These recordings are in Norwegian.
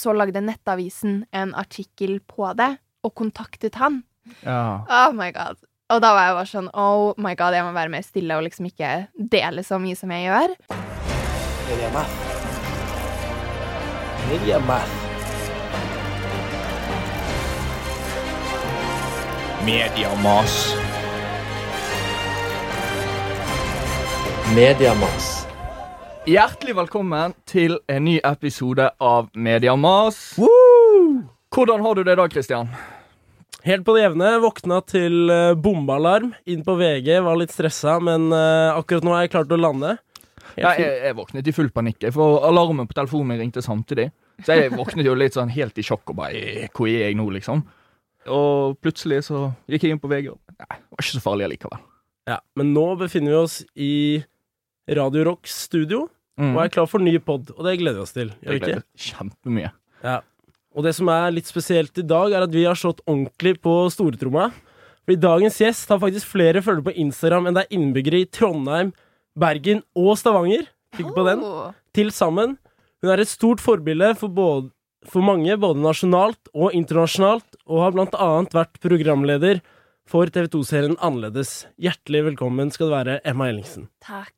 så lagde Nettavisen en artikkel på det, og kontaktet han. Ja. Oh my god. Og da var jeg bare sånn Oh my god, jeg må være mer stille og liksom ikke dele så mye som jeg gjør. Mediamath. Mediamath. Mediamas. Mediamas. Hjertelig velkommen til en ny episode av Mediamas. Hvordan har du det i dag, Christian? Helt på det jevne. Våkna til uh, bombealarm. Inn på VG. Var litt stressa, men eh, akkurat nå har jeg klart å lande. Helt jeg, jeg våknet i full panikk, for alarmen på telefonen min ringte samtidig. Så jeg våknet jo litt sånn helt i sjokk og bare "Eh, Hvor er jeg nå, liksom? Og plutselig så gikk jeg inn på VG, og nei, det var ikke så farlig allikevel. Ja, men nå befinner vi oss i Radio Rocks studio Mm. og er klar for ny pod, og det gleder vi oss til. Gjør vi Jeg ikke? kjempemye. Ja. Og det som er litt spesielt i dag, er at vi har slått ordentlig på stortromma. Fordi dagens gjest har faktisk flere følgere på Instagram enn det er innbyggere i Trondheim, Bergen og Stavanger. Fikk på den. Til sammen. Hun er et stort forbilde for, både, for mange, både nasjonalt og internasjonalt, og har blant annet vært programleder for TV2-serien Annerledes. Hjertelig velkommen skal du være, Emma Ellingsen. Takk.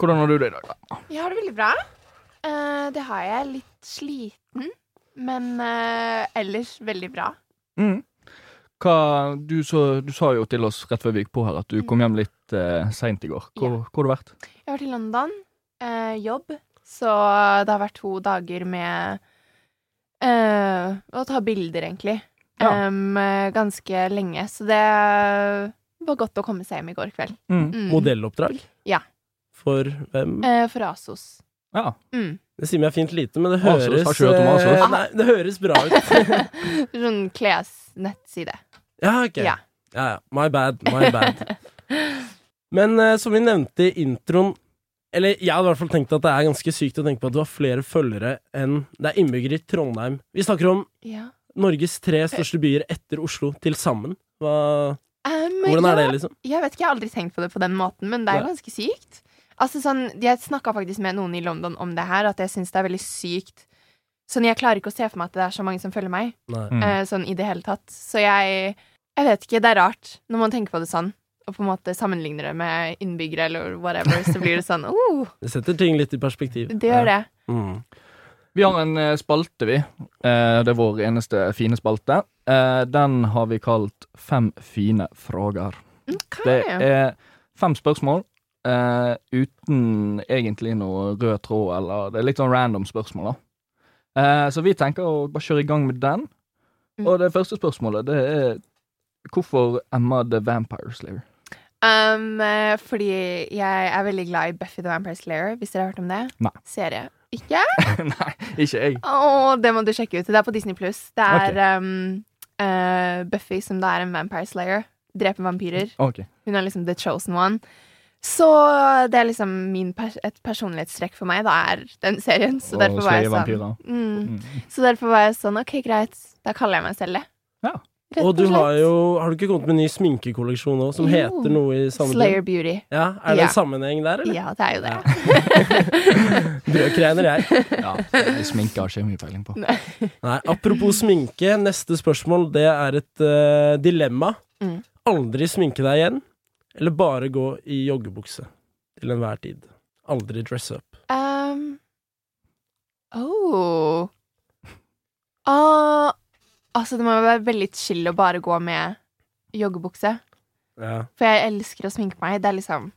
Hvordan har du det i dag? da? Jeg har det veldig bra. Eh, det har jeg. Litt sliten, men eh, ellers veldig bra. Mm. Hva, du, så, du sa jo til oss rett før vi gikk på her at du kom hjem litt uh, seint i går. Hvor, Ja. hvor har du vært? Jeg har vært i London, eh, jobb, så det har vært to dager med eh, å ta bilder, egentlig. Ja. Em, eh, ganske lenge, så det var godt å komme seg hjem i går kveld. Mm. Mm. Modelloppdrag? Ja. For hvem? Eh, for Asos. Ja. Mm. Det sier meg fint lite, men det høres ikke Asos. eh, Nei, det høres bra ut. sånn klesnettside. ja, ok. Ja. Ja, ja. My bad, my bad. Men eh, som vi nevnte i introen Eller jeg hadde i hvert fall tenkt at det er ganske sykt å tenke på at du har flere følgere enn det er innbyggere i Trondheim. Vi snakker om Ja. Norges tre største byer etter Oslo til sammen. Hva, Um, hvordan er ja, det, liksom? Jeg vet ikke, jeg har aldri tenkt på det på den måten, men det er ganske sykt. Altså sånn, Jeg snakka faktisk med noen i London om det her, at jeg syns det er veldig sykt. Sånn, Jeg klarer ikke å se for meg at det er så mange som følger meg, Mm. eh, sånn i det hele tatt. Så jeg Jeg vet ikke, det er rart når man tenker på det sånn, og på en måte sammenligner det med innbyggere eller whatever, så blir det sånn oh, Det setter ting litt i perspektiv. det gjør det. Mm. Vi har en eh, spalte, vi. Eh, det er vår eneste fine spalte. Eh, den har vi kalt Fem fine frågar. Okay. Det er fem spørsmål eh, uten egentlig noe rød tråd, eller Det er litt sånn random spørsmål, da. Uh, så vi tenker å bare kjøre i gang med den. Mm. Og det første spørsmålet, det er hvorfor Emma the Vampire Slayer? Um, eh, fordi jeg er veldig glad i Buffy the Vampire Slayer, hvis dere har hørt om det. Nei. Serie. Ikke? Nei, ikke jeg. Å, det må du sjekke ut. Det er på Disney Pluss. Det er okay. um, uh, Buffy som da er en vampire slayer. Dreper vampyrer. Okay. Hun er liksom the chosen one. Så det er liksom min pers et personlighetstrekk for meg, da er den serien. Så Og derfor var jeg sånn mm, Mm. Så derfor var jeg sånn, OK, greit. Da kaller jeg meg selv det. Ja. Rett Og du slett. har jo Har du ikke kommet med en ny sminkekolleksjon nå, som Jo. heter noe i samme Slayer Beauty. Ja, Er det Ja. en sammenheng der, eller? Ja, det er jo det. Brødkreiner, jeg. Ja, det sminke har ikke mye peiling på. Nei, apropos sminke, neste spørsmål det er et uh, dilemma. Mm. Aldri sminke deg igjen, eller bare gå i joggebukse til enhver tid. Aldri dress up. Um, oh. Uh, altså, det må jo være veldig chill å bare gå med joggebukse. Ja. For jeg elsker å sminke meg. Det er liksom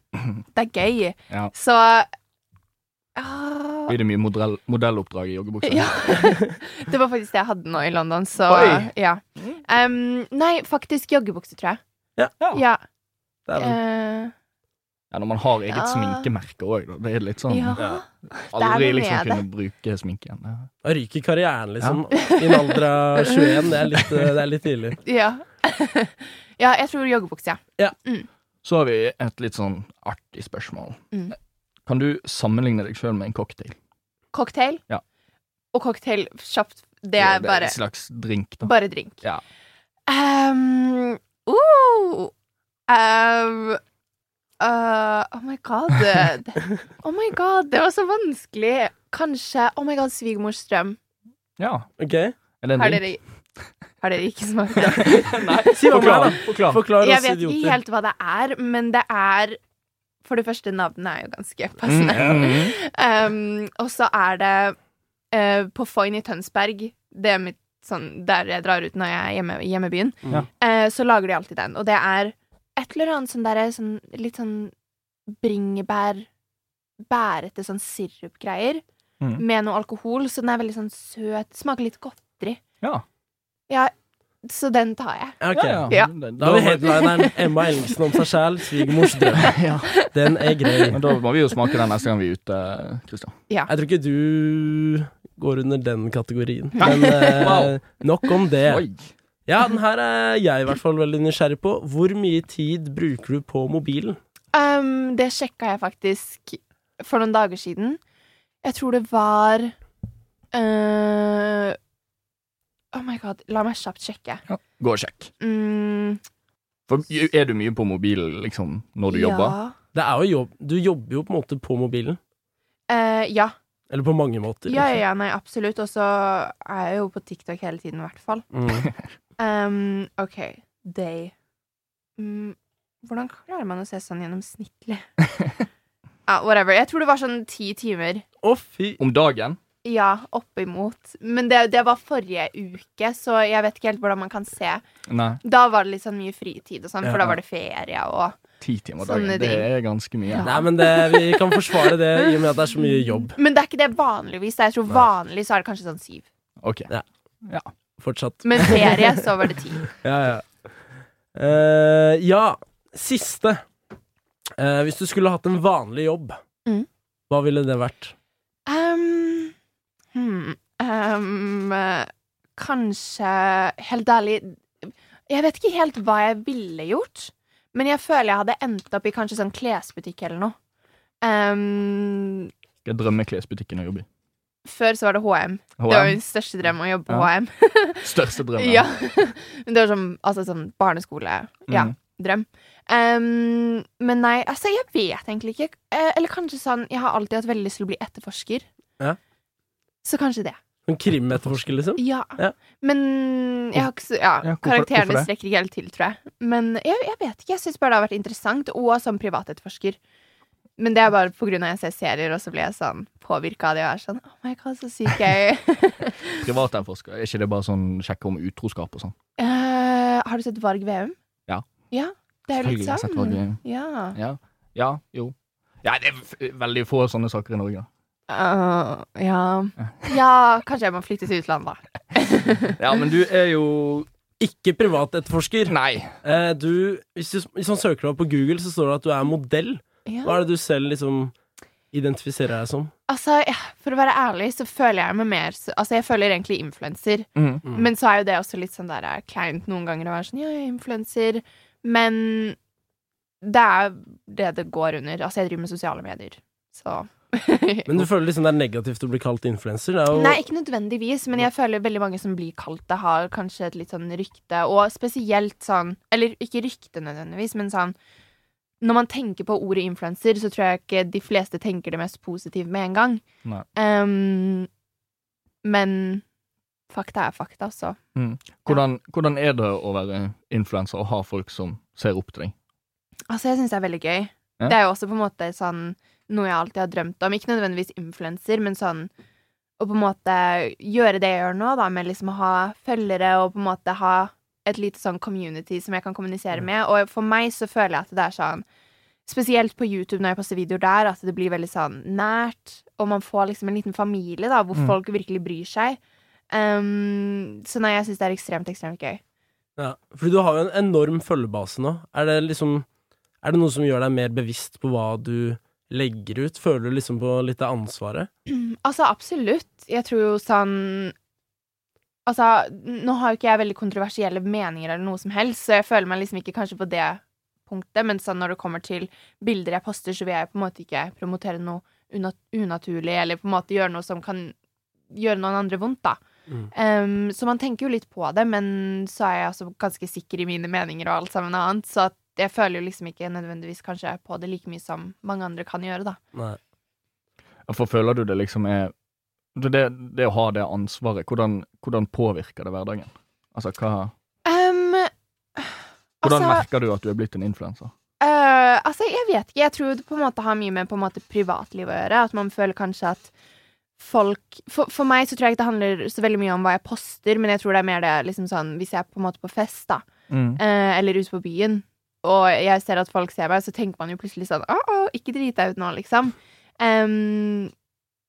Det er gøy. Ja. Så uh, Blir det mye modell, modelloppdrag i joggebukse? Ja. det var faktisk det jeg hadde nå i London, så Oi. ja. Um, nei, faktisk joggebukse, tror jeg. Ja. Ja. Det er vel. eh, Ja, når man har eget Ja. sminkemerke òg, da. Det er litt sånn ja. Ja. Aldri liksom kunne bruke sminke igjen. Ja. Da ryker karrieren, liksom. I en alder av 21. Det er litt, eh, det er litt tidlig. Ja. ja, jeg tror joggebukse, ja. Så har vi et litt sånn artig spørsmål. Mm. Kan du sammenligne deg sjøl med en cocktail? Cocktail. Ja. Og cocktail kjapt. Det er bare, en slags drink, da. bare drink. Ja. Um, uh, um, uh, oh my god. Oh my god, det var så vanskelig. Kanskje Oh my god, svigermors drøm. Ja. Ok? Eller en Har dere, har dere ikke smakt det? Nei, Si hva det er, forklar. Forklar Jeg oss vet ikke helt hva det er, men det er For det første, navnet er jo ganske passende. Mm. Um, og så er det eh, på Foyn i Tønsberg, det er mitt sånn der jeg drar ut når jeg er hjemme i hjemmebyen, Ja. eh, så lager de alltid den. Og det er et eller annet sånn derre sånn litt sånn bringebær Bærete sånn sirupgreier Mm. med noe alkohol, så den er veldig sånn søt. Smaker litt godteri. Ja. Ja, så den tar jeg. Okay, ok. Ja, Ja. Det- Da har vi headlineren Emma Ellingsen om seg sjæl, svigermors drøm. Ja. Den er grei. Men da må vi jo smake den neste gang vi er ute, Kristian. Jeg tror ikke du går under den kategorien. Men eh, Wow. nok om det. Oi. Ja, den her er jeg i hvert fall veldig nysgjerrig på. Hvor mye tid bruker du på mobilen? Um, det sjekka jeg faktisk for noen dager siden. Jeg tror det var uh, Oh my god, la meg kjapt sjekke. Gå og sjekk. Mm, For er du mye på mobilen liksom, når du jobber? Det er jo jobb. Du jobber jo på en måte på mobilen. Uh, ja. Eller på mange måter. ja, ja, liksom. nei, absolutt. Og så er jeg jo på TikTok hele tiden, i hvert fall. Mm. Um, OK. Day. Mm, hvordan klarer man å se sånn gjennomsnittlig? ah, whatever. Jeg tror det var sånn ti timer. Å, fy Om dagen? Ja, oppimot. Men det, det var forrige uke, så jeg vet ikke helt hvordan man kan se. Nei. Da var det litt sånn mye fritid og sånn, for Ja. da var det ferie og Ti timer Sånne dagen. Det er ganske mye. Ja. Nei, men det, vi kan forsvare det i og med at det er så mye jobb. Men det er ikke det vanligvis. Jeg tror vanlig så er det kanskje sånn syv. Ok. Fortsatt. Men ferie, så var det ti. Ja, ja. Uh, ja, siste. Uh, hvis du skulle hatt en vanlig jobb, Mm. hva ville det vært? Um, hmm, um, kanskje Helt ærlig Jeg vet ikke helt hva jeg ville gjort, men jeg føler jeg hadde endt opp i kanskje sånn klesbutikk eller noe. Um, jeg drømme klesbutikken å jobbe i? før så var det HM. Det var HM? min største drøm å jobbe på Ja. HM. Største drømmen. Ja. Men det var sånn, altså sånn barneskole. Ja, Mm. drøm. Um, men nei, altså, jeg vet egentlig ikke. Eh, eller kanskje sånn Jeg har alltid hatt veldig lyst til å bli etterforsker. Ja. Så kanskje det. En krimetterforsker, liksom? Ja. Ja. Men jeg har ikke så Ja, Ja, karakterene strekker ikke helt til, tror jeg. Men jeg, jeg vet ikke. Jeg syns bare det har vært interessant. Og som privatetterforsker. Men det er bare på grunn av at jeg ser serier, og så blir jeg sånn påvirka av det. Og er sånn Oh my god, så syk jeg er. Privatetterforsker, er ikke det bare sånn sjekke om utroskap og sånn? Uh, har du sett Varg Veum? Ja. Ja, det er jo litt sånn. Ja. Ja. Ja, jo. Ja, det er veldig få sånne saker i Norge. da. Øh, ja. ja, kanskje jeg må flytte til utlandet, da. Ja, men du er jo Ikke privatetterforsker. Nei. Eh, du, hvis, du, hvis man søker deg opp på Google, så står det at du er modell. Ja. Hva er det du selv liksom identifiserer deg som? Altså, ja, for å være ærlig, så føler jeg meg mer så- Altså, jeg føler egentlig influenser. Mm. Men så er jo det også litt sånn der eh, kleint noen ganger å være sånn Ja, jeg er influenser. Men det er det det går under. Altså, jeg driver med sosiale medier, så Men du føler liksom det er negativt å bli kalt influenser? Er jo Nei, ikke nødvendigvis, men jeg føler veldig mange som blir kalt det, har kanskje et litt sånn rykte, og spesielt sånn Eller ikke rykte nødvendigvis, men sånn Når man tenker på ordet influenser, så tror jeg ikke de fleste tenker det mest positivt med en gang. Ehm, men fakta er fakta, så. Hvordan, hvordan er det å være influenser og ha folk som ser opp til deg? Altså, jeg syns det er veldig gøy. Ja. Det er jo også på en måte sånn noe jeg alltid har drømt om. Ikke nødvendigvis influenser, men sånn å på en måte gjøre det jeg gjør nå, da, med liksom å ha følgere og på en måte ha et lite sånn community som jeg kan kommunisere Mm. med. Og for meg så føler jeg at det er sånn Spesielt på YouTube når jeg poster videoer der, at det blir veldig sånn nært. Og man får liksom en liten familie, da, hvor Mm. folk virkelig bryr seg. Um, så nei, jeg syns det er ekstremt, ekstremt gøy. Ja, fordi du har jo en enorm følgebase nå. Er det liksom Er det noe som gjør deg mer bevisst på hva du legger ut? Føler du liksom på litt av ansvaret? Altså, absolutt. Jeg tror jo sånn Altså, nå har jo ikke jeg veldig kontroversielle meninger eller noe som helst, så jeg føler meg liksom ikke kanskje på det punktet, men sånn når det kommer til bilder jeg poster, så vil jeg på en måte ikke promotere noe unat unaturlig, eller på en måte gjøre noe som kan gjøre noen andre vondt, da. Mm. Um, så man tenker jo litt på det, men så er jeg altså ganske sikker i mine meninger og alt sammen annet, så at jeg føler jo liksom ikke nødvendigvis kanskje er på det like mye som mange andre kan gjøre, da. Nei. For føler du det liksom er Det, det, det å ha det ansvaret, hvordan, hvordan påvirker det hverdagen? Altså, hva Um, Hvordan altså, merker du at du er blitt en influenser? Uh, altså, jeg vet ikke. Jeg tror det på en måte har mye med på en måte privatliv å gjøre. At man føler kanskje at folk for, for meg så tror jeg ikke det handler så veldig mye om hva jeg poster, men jeg tror det er mer det liksom sånn Hvis jeg er på en måte på fest, da, Mm. uh, eller ute på byen, og jeg ser at folk ser meg, så tenker man jo plutselig sånn Å, å ikke drit deg ut nå, liksom. Um,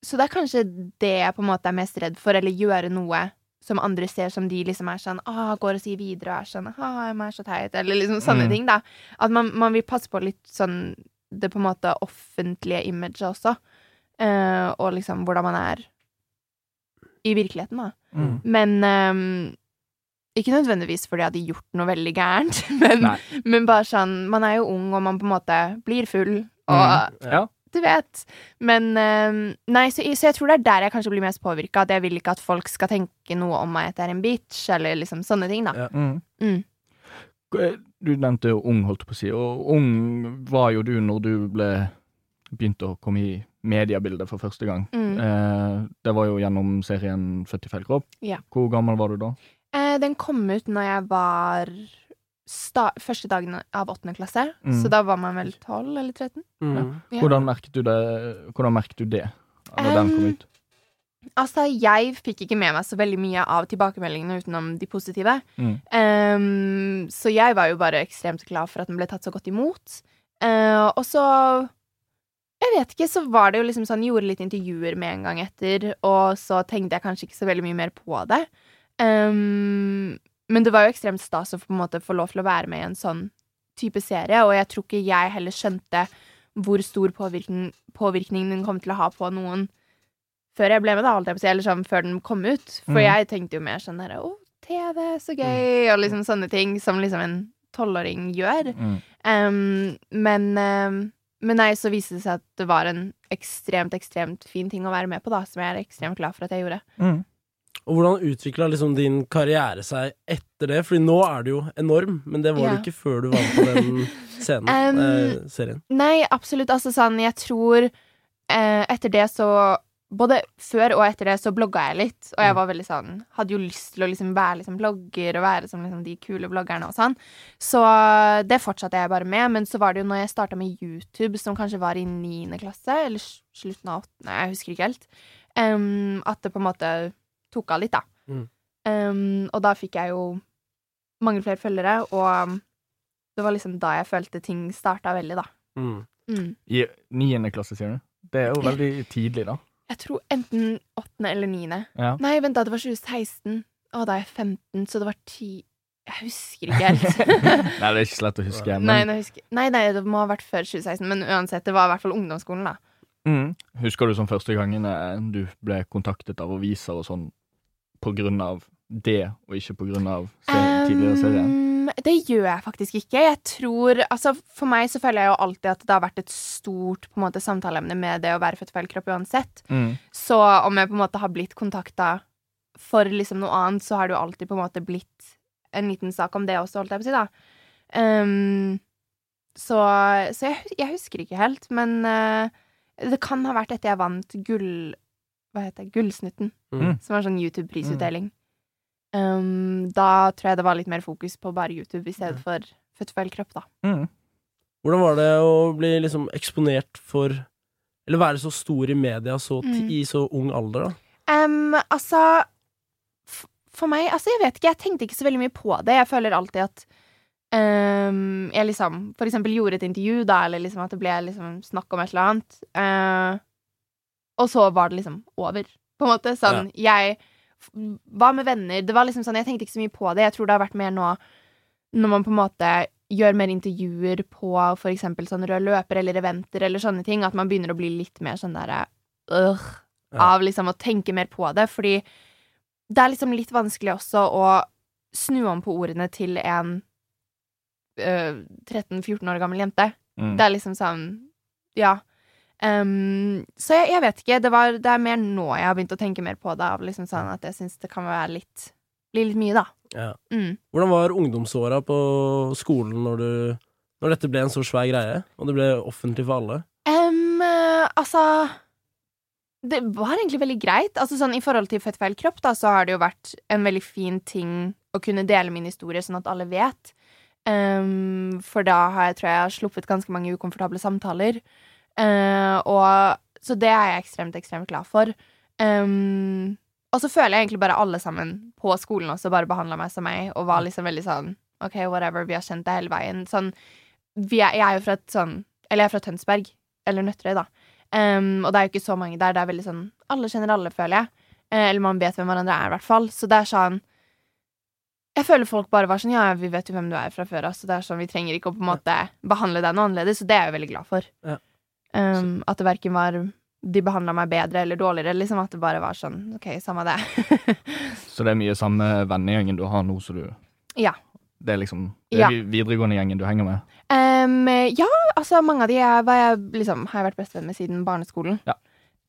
så det er kanskje det jeg på en måte er mest redd for, eller gjøre noe som andre ser som de liksom er sånn Å, går og sier videre og er sånn Å, jeg er så teit. Eller liksom sånne Mm. ting, da. At man, man vil passe på litt sånn det på en måte offentlige imaget også. uh, og liksom hvordan man er i virkeligheten, da. Mm. Men ehm, ikke nødvendigvis fordi jeg hadde gjort noe veldig gærent, men, men bare sånn Man er jo ung, og man på en måte blir full, og Mm. Ja. du vet. Men ehm, Nei, så, så jeg tror det er der jeg kanskje blir mest påvirka. At jeg vil ikke at folk skal tenke noe om meg at jeg er en bitch, eller liksom sånne ting, da. Ja. Mm. Mm. Du nevnte jo ung, holdt jeg på å si, og ung var jo du når du ble begynte å komme i mediebildet for første gang. Mm. Eh, det var jo gjennom serien Født i feil kropp. Ja. Hvor gammel var du da? Eh, den kom ut når jeg var sta første dagen av åttende klasse, Mm. så da var man vel 12 eller 13. Mm. Ja. Hvordan merket du det, hvordan merket du det når den kom Um, ut? Altså, jeg fikk ikke med meg så veldig mye av tilbakemeldingene utenom de positive. Mm. Um, så jeg var jo bare ekstremt glad for at den ble tatt så godt imot. Uh, og så Jeg vet ikke, så var det jo liksom sånn Gjorde litt intervjuer med en gang etter, og så tenkte jeg kanskje ikke så veldig mye mer på det. Ehm, men det var jo ekstremt stas å på en måte få lov til å være med i en sånn type serie, og jeg tror ikke jeg heller skjønte hvor stor påvirkning, påvirkning den kom til å ha på noen før jeg ble med, da, holdt jeg på å si, eller sånn før den kom ut. For mm. jeg tenkte jo mer sånn derre Å, TV, så gøy, og liksom sånne ting som liksom en tolvåring gjør. Mm. Um, men, um, men nei, så viste det seg at det var en ekstremt, ekstremt fin ting å være med på, da, som jeg er ekstremt glad for at jeg gjorde. Mm. Og hvordan utvikla liksom din karriere seg etter det? Fordi nå er du jo enorm, men det var Ja. du ikke før du var på den scenen, Um, eh, serien. Nei, absolutt. Altså sånn, jeg tror eh, etter det så Både før og etter det så blogga jeg litt, og jeg var veldig sånn Hadde jo lyst til å liksom være liksom blogger og være som liksom de kule bloggerne og sånn. Så det fortsatte jeg bare med. Men så var det jo når jeg starta med YouTube, som kanskje var i niende klasse, eller slutten av åttende, jeg husker ikke helt, um, at det på en måte tok av litt, da. Mm. Um, og da fikk jeg jo mange flere følgere, og det var liksom da jeg følte ting starta veldig, da. Mm. Mm. I niende klasse, sier du? Det er jo veldig tidlig, da. Jeg tror enten åttende eller niende. Ja. Nei, vent da, det var 2016. Å, da er jeg 15, så det var 10 Jeg husker ikke helt. Nei, det er ikke så lett å huske. Men, nei, husker... nei, nei, det må ha vært før 2016, men uansett, det var i hvert fall ungdomsskolen, da. mm. Husker du som første gangen du ble kontaktet av aviser og sånn på grunn av det, og ikke på grunn av tidligere serien? Um, det gjør jeg faktisk ikke. Jeg tror Altså, for meg så føler jeg jo alltid at det har vært et stort på en måte samtaleemne med det å være født feil kropp uansett. Mm. Så om jeg på en måte har blitt kontakta for liksom noe annet, så har det jo alltid på en måte blitt en liten sak om det også, holdt jeg på å si, da. Um, så så jeg, jeg husker ikke helt, men uh, det kan ha vært etter jeg vant gull... Hva heter det? Gullsnutten, Mm. som var sånn YouTube-prisutdeling. Um, da tror jeg det var litt mer fokus på bare YouTube i stedet for Født feil kropp, da. Mm. Hvordan var det å bli liksom eksponert for Eller være så stor i media så Mm. i så ung alder, da? Um, altså f- For meg Altså, jeg vet ikke. Jeg tenkte ikke så veldig mye på det. Jeg føler alltid at um, jeg liksom for eksempel gjorde et intervju, da, eller liksom at det ble liksom snakk om et eller annet. eh, og så var det liksom over, på en måte. Sånn, jeg var med venner. Det var liksom sånn, Jeg tenkte ikke så mye på det. Jeg tror det har vært mer nå når man på en måte gjør mer intervjuer på for eksempel sånn rød løper eller eventer eller sånne ting, at man begynner å bli litt mer sånn derre øh, Ja. av liksom å tenke mer på det, fordi det er liksom litt vanskelig også å snu om på ordene til en øh, 13-14 år gammel jente. Mm. Det er liksom sånn Ja. Ehm, så jeg, jeg vet ikke. Det, var, det er mer nå jeg har begynt å tenke mer på det, av liksom sånn at jeg syns det kan være litt Bli litt mye, da. Ja. Mm. Hvordan var ungdomsåra på skolen når du Når dette ble en så svær greie, og det ble offentlig for alle? Eh, altså det var egentlig veldig greit. Altså sånn I forhold til Født feil kropp, da, så har det jo vært en veldig fin ting å kunne dele min historie, sånn at alle vet. Um, for da har jeg, tror jeg jeg har sluppet ganske mange ukomfortable samtaler. Uh, og, så det er jeg ekstremt, ekstremt glad for. Um, og så føler jeg egentlig bare alle sammen på skolen også bare behandla meg som meg, og var liksom veldig sånn OK, whatever, vi har kjent det hele veien. Sånn vi er, Jeg er jo fra et sånn Eller jeg er fra Tønsberg. Eller Nøtterøy, da. Um, og det er jo ikke så mange der. Det er veldig sånn Alle kjenner alle, føler jeg. Uh, eller man vet hvem hverandre er, i hvert fall. Så det er sånn Jeg føler folk bare var sånn Ja, vi vet jo hvem du er fra før av, så det er sånn vi trenger ikke å på en måte behandle deg noe annerledes, så det er jeg jo veldig glad for. Ja. Um, at det verken var de behandla meg bedre eller dårligere, liksom at det bare var sånn OK, samme det. Så det er mye samme vennegjengen du har nå som du ja. Det er liksom det Ja. er vi- videregående gjengen du henger med? Um, ja, altså mange av de var jeg, liksom, har jeg vært bestevenn med siden barneskolen. Ja.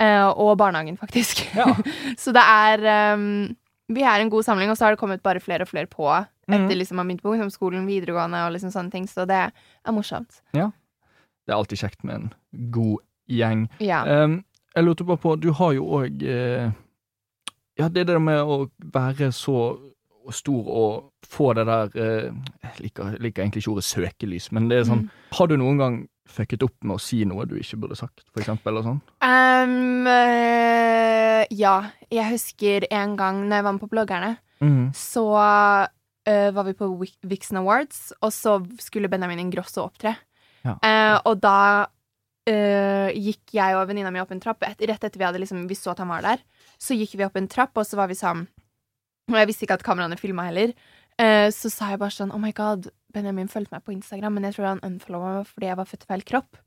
Uh, og barnehagen, faktisk. Ja. så det er um, Vi er en god samling, og så har det kommet bare flere og flere på etter etter liksom man begynte på ungdomsskolen, videregående og liksom sånne ting, så det er morsomt. Det er alltid kjekt med en god gjeng. Ja. Um, jeg lurte bare på, du har jo òg eh, Ja, det der med å være så stor og få det der eh, Jeg liker, liker egentlig ikke ordet søkelys, men det er sånn Mm. Har du noen gang fucket opp med å si noe du ikke burde sagt, for eksempel? Eller sånn? Um, eh, ja, jeg husker en gang når jeg var med på Bloggerne, mm. så eh, var vi på Vixen Awards, og så skulle Benjamin Ingrosso opptre. Ja. Eh, og da eh, gikk jeg og venninna mi opp en trapp. Et, rett etter vi hadde liksom, vi så at han var der, så gikk vi opp en trapp, og så var vi sammen. Og jeg visste ikke at kameraene filma heller. Eh, så sa jeg bare sånn Oh my god, Benjamin fulgte meg på Instagram, men jeg tror han unfollowa meg fordi jeg var født i feil kropp.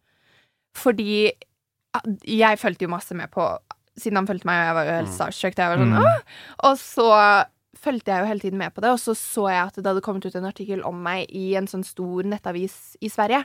Fordi ah, jeg fulgte jo masse med på Siden han fulgte meg, og jeg var jo helt starstruck. Jeg var sånn, Mm. Og så fulgte jeg jo hele tiden med på det, og så så jeg at det hadde kommet ut en artikkel om meg i en sånn stor nettavis i Sverige.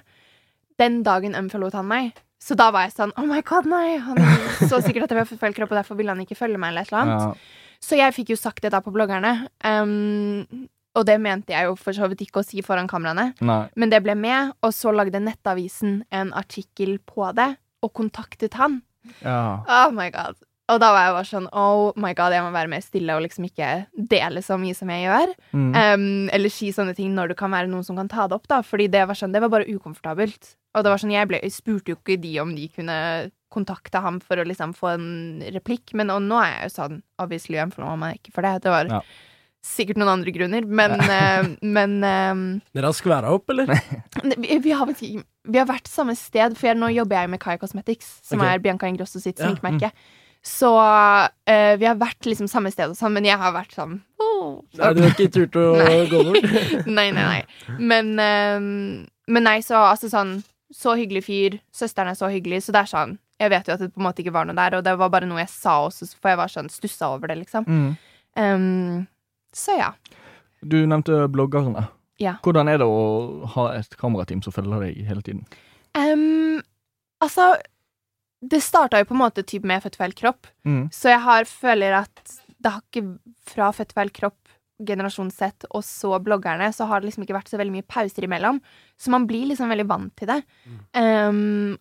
Den dagen unforlot han meg. Så da var jeg sånn Oh my god, nei! Han så sikkert at jeg var i og derfor ville han ikke følge meg, eller et eller annet. Ja. Så jeg fikk jo sagt det da på bloggerne. Um, og det mente jeg jo for så vidt ikke å si foran kameraene. Nei. Men det ble med, og så lagde Nettavisen en artikkel på det, og kontaktet han. Ja. Oh my god. Og da var jeg bare sånn Oh my god, jeg må være mer stille og liksom ikke dele så mye som jeg gjør. Mm. Um, eller si sånne ting når det kan være noen som kan ta det opp, da. Fordi det var sånn, det var bare ukomfortabelt. Og det var sånn, jeg, ble, jeg spurte jo ikke de om de kunne kontakte ham for å liksom få en replikk, men og nå er jeg jo sånn Obviously, I'm from meg ikke for det. Det var Ja. sikkert noen andre grunner, men, uh, men um, Dere har skværa opp, eller? vi, vi, har, vi har vært samme sted, for jeg, nå jobber jeg med Kai Cosmetics, som okay. er Bianca Ingrosso sitt Ja, sminkemerke. Så uh, vi har vært liksom samme sted og sånn, men jeg har vært sånn «Åh». Nei, du har ikke turt å gå bort? Nei, nei, nei. Men, ehm, men nei, så altså sånn Så hyggelig fyr. Søsteren er så hyggelig, så det er sånn Jeg vet jo at det på en måte ikke var noe der, og det var bare noe jeg sa også, for jeg var sånn stussa over det, liksom. Mm. Um, så ja. Du nevnte bloggerne. Ja. Hvordan er det å ha et kamerateam som følger deg hele tiden? Um, altså Det starta jo på en måte typ med Født feil kropp, Mm. så jeg har, føler at det har ikke fra Født feil kropp generasjon Z og så bloggerne, så har det liksom ikke vært så veldig mye pauser imellom. Så man blir liksom veldig vant til det. Um,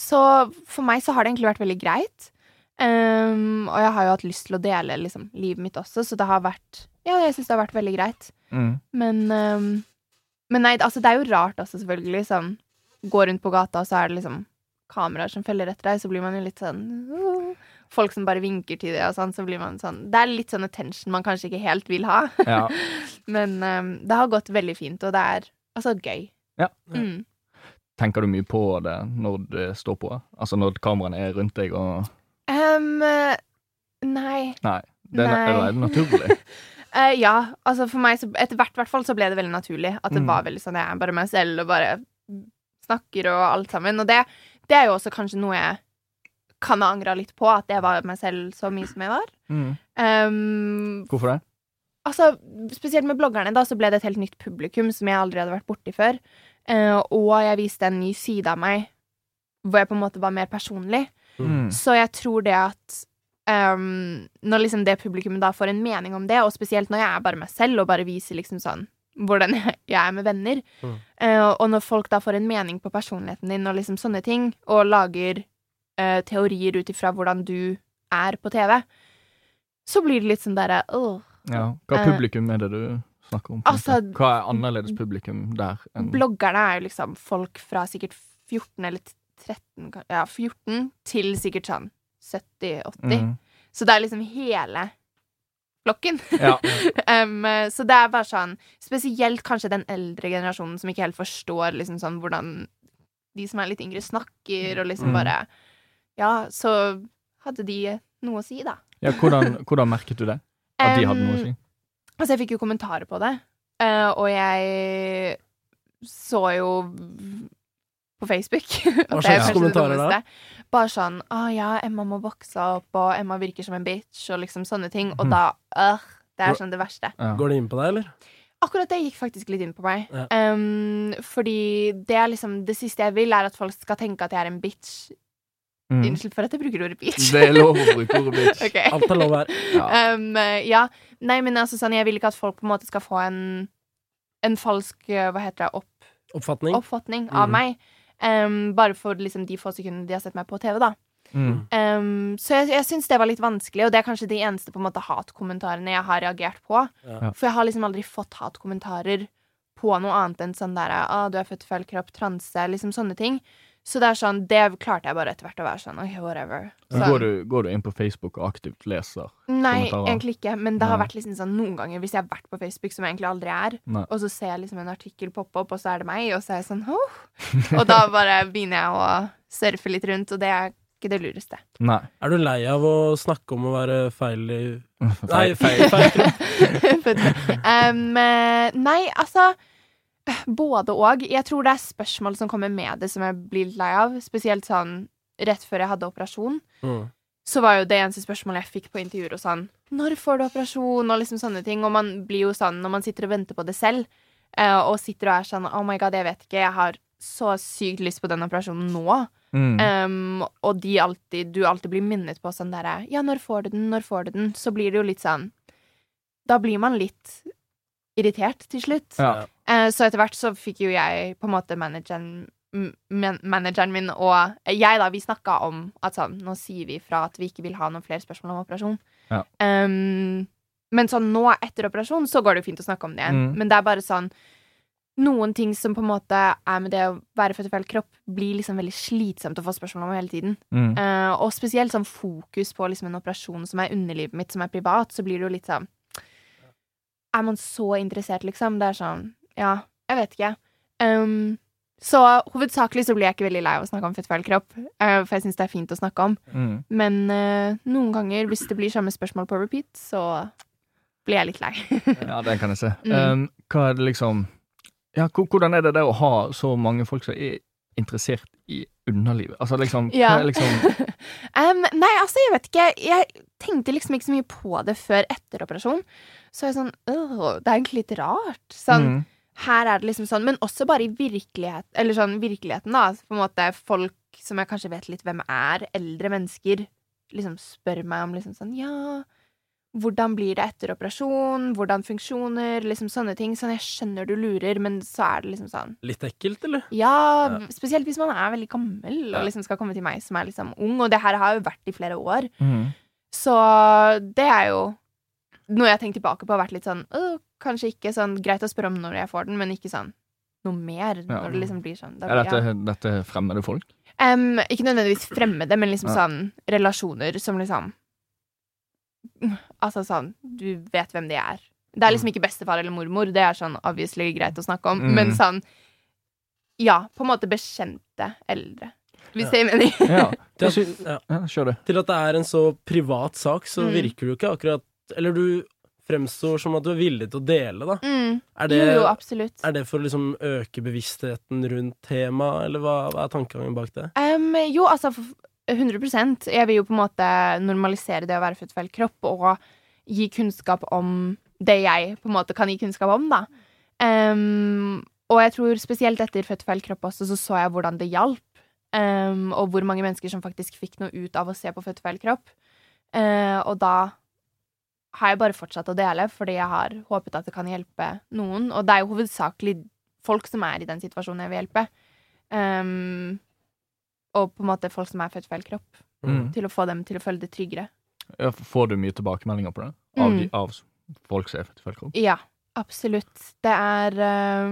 så for meg så har det egentlig vært veldig greit. Um, og jeg har jo hatt lyst til å dele liksom, livet mitt også, så det har vært Ja, jeg syns det har vært veldig greit. Mm. Men um, Men nei, altså, det er jo rart også, selvfølgelig. Sånn gå rundt på gata, og så er det liksom kameraer som følger etter deg, så blir man jo litt sånn «Åh». Folk som bare vinker til det, og sånn, så blir man sånn Det er litt sånn attention man kanskje ikke helt vil ha. Ja. Men um, det har gått veldig fint, og det er altså gøy. Ja. Mm. Tenker du mye på det når det står på? Altså når kameraene er rundt deg og Ehm, eh, nei. Nei. Det er, Nei. er det naturlig? uh, ja, altså for meg så Etter hvert hvert fall så ble det veldig naturlig. At det Mm. var veldig sånn jeg er bare meg selv og bare snakker og alt sammen. Og det, det er jo også kanskje noe jeg kan ha angra litt på, at jeg var meg selv så mye som jeg var. Mm. Um, Hvorfor det? altså, spesielt med bloggerne, da, så ble det et helt nytt publikum som jeg aldri hadde vært borti før. Uh, og jeg viste en ny side av meg hvor jeg på en måte var mer personlig. Mm. Så jeg tror det at um, Når liksom det publikummet da får en mening om det, og spesielt når jeg er bare meg selv og bare viser liksom sånn hvordan jeg er med venner, Mm. Uh, og når folk da får en mening på personligheten din og liksom sånne ting, og lager eh, teorier ut ifra hvordan du er på TV, så blir det litt sånn derre. Ja. Hva Eh, publikum er det du snakker om? altså- Hva er annerledes publikum der enn Bloggerne er jo liksom folk fra sikkert 14 eller 13 Ja, 14 til sikkert sånn 70-80. Mm. Så det er liksom hele flokken. Ja. Um, så det er bare sånn Spesielt kanskje den eldre generasjonen som ikke helt forstår liksom sånn hvordan de som er litt yngre, snakker, og liksom Mm. bare Ja, så hadde de noe å si, da. ja hvordan, hvordan merket du det? At de hadde noe å si? Um, Altså, jeg fikk jo kommentarer på det, uh, og jeg så jo på Facebook Hva slags kommentarer da? Bare sånn 'Å ja, Emma må vokse opp', og 'Emma virker som en bitch', og liksom sånne ting. Og Mhm. da uh, Det er sånn det verste. Ja. Går det inn på deg, eller? Akkurat det gikk faktisk litt inn på meg. Ja. Um, fordi det er liksom Det siste jeg vil, er at folk skal tenke at jeg er en bitch. Mm. Unnskyld for at jeg bruker ordet bitch. Det er lov å bruke ordet bitch. okay. Alt er lov her. Ja. Um, ja. Nei, men altså sånn, jeg vil ikke at folk på en måte skal få en En falsk uh, Hva heter det? Opp, Oppfatning. oppfatning av Mhm. meg. Um, bare for liksom de få sekundene de har sett meg på TV, da. Mm. Um, så jeg, jeg syns det var litt vanskelig, og det er kanskje de eneste på en måte hatkommentarene jeg har reagert på. Ja. For jeg har liksom aldri fått hatkommentarer på noe annet enn sånn derre ah, 'Du er født i feil kropp', transe, liksom sånne ting. Så det er sånn, det klarte jeg bare etter hvert å være sånn OK, whatever. Sånn. Går, du, går du inn på Facebook og aktivt leser? Nei, egentlig ikke. Men det har Nei. vært liksom sånn noen ganger hvis jeg har vært på Facebook, som jeg egentlig aldri er, Nei. og så ser jeg liksom en artikkel poppe opp, og så er det meg, og så er jeg sånn oh. Og da bare begynner jeg å surfe litt rundt, og det er ikke det lureste. Nei. Er du lei av å snakke om å være feil i Nei, Feil. feil, feil um, eh, nei, altså Både og. Jeg tror det er spørsmål som kommer med det, som jeg blir litt lei av. Spesielt sånn rett før jeg hadde operasjon. Mm. Så var jo det eneste spørsmålet jeg fikk på intervjuer og sånn Når får du operasjon? Og liksom sånne ting. Og man blir jo sånn når man sitter og venter på det selv, eh, og sitter og er sånn Oh my god, jeg vet ikke. Jeg har så sykt lyst på den operasjonen nå. Mm. Um, og de alltid, du alltid blir minnet på sånn derre Ja, når får du den? Når får du den? Så blir det jo litt sånn Da blir man litt irritert til slutt. Ja. Eh, så etter hvert så fikk jo jeg på en måte manageren man manageren min og jeg, da, vi snakka om at sånn Nå sier vi fra at vi ikke vil ha noen flere spørsmål om operasjon. Ja. Um, men sånn nå, etter operasjon, så går det jo fint å snakke om det igjen. Mm. Men det er bare sånn Noen ting som på en måte er med det å være født i feil kropp, blir liksom veldig slitsomt å få spørsmål om hele tiden. Mm. Uh, og spesielt sånn fokus på liksom en operasjon som er underlivet mitt, som er privat, så blir det jo litt sånn Er man så interessert, liksom? Det er sånn Ja, jeg vet ikke. Um, så hovedsakelig så blir jeg ikke veldig lei av å snakke om født feil kropp, uh, for jeg syns det er fint å snakke om. Mm. Men uh, noen ganger, hvis det blir samme spørsmål på repeat, så blir jeg litt lei. Ja, det kan jeg se. Mm. Um, hva er det liksom Ja, hvordan er det det å ha så mange folk som er interessert i underlivet? Altså liksom, hva er liksom Um, nei, altså, jeg vet ikke. Jeg tenkte liksom ikke så mye på det før etter operasjon. Så er jeg sånn øh, Det er egentlig litt rart. Sånn, mm. Her er det liksom sånn, men også bare i virkelighet, eller sånn virkeligheten, da. På en måte folk som jeg kanskje vet litt hvem er, eldre mennesker, liksom spør meg om liksom sånn Ja, hvordan blir det etter operasjon? Hvordan funksjoner? Liksom sånne ting. Sånn, jeg skjønner du lurer, men så er det liksom sånn Litt ekkelt, eller? Ja, Ja. spesielt hvis man er veldig gammel Ja. og liksom skal komme til meg som er liksom ung, og det her har jo vært i flere år. Mm. Så det er jo noe jeg har tenkt tilbake på og vært litt sånn «Åh, Kanskje ikke sånn greit å spørre om når jeg får den, men ikke sånn noe mer. Ja. Når det liksom blir sånn. Da, Er dette, ja. dette fremmede folk? Um, ikke nødvendigvis fremmede, men liksom Ja. sånn relasjoner som liksom Altså sånn Du vet hvem de er. Det er liksom ikke bestefar eller mormor, det er sånn obviously greit å snakke om, Mm. men sånn Ja, på en måte bekjente eldre. Hvis det gir mening. Ja. Til at, ja. Til at det er en så privat sak, så Mm. virker du ikke akkurat Eller du fremstår som at du er villig til å dele, da. Mm. Er det, Jo, jo, er det for å liksom øke bevisstheten rundt temaet, eller hva, hva er tankegangen bak det? Um, jo, altså f- 100 Jeg vil jo på en måte normalisere det å være født feil kropp, og gi kunnskap om det jeg på en måte kan gi kunnskap om, da. Um, og jeg tror spesielt etter født feil kropp også, så så jeg hvordan det hjalp. Um, og hvor mange mennesker som faktisk fikk noe ut av å se på født feil kropp. Uh, og da har jeg bare fortsatt å dele, fordi jeg har håpet at det kan hjelpe noen. Og det er jo hovedsakelig folk som er i den situasjonen jeg vil hjelpe. Um, og på en måte folk som er født feil kropp, Mm. til å få dem til å føle det tryggere. Ja, Får du mye tilbakemeldinger på det? Av, Mm. de, av folk som er født feil kropp? Ja, absolutt. Det er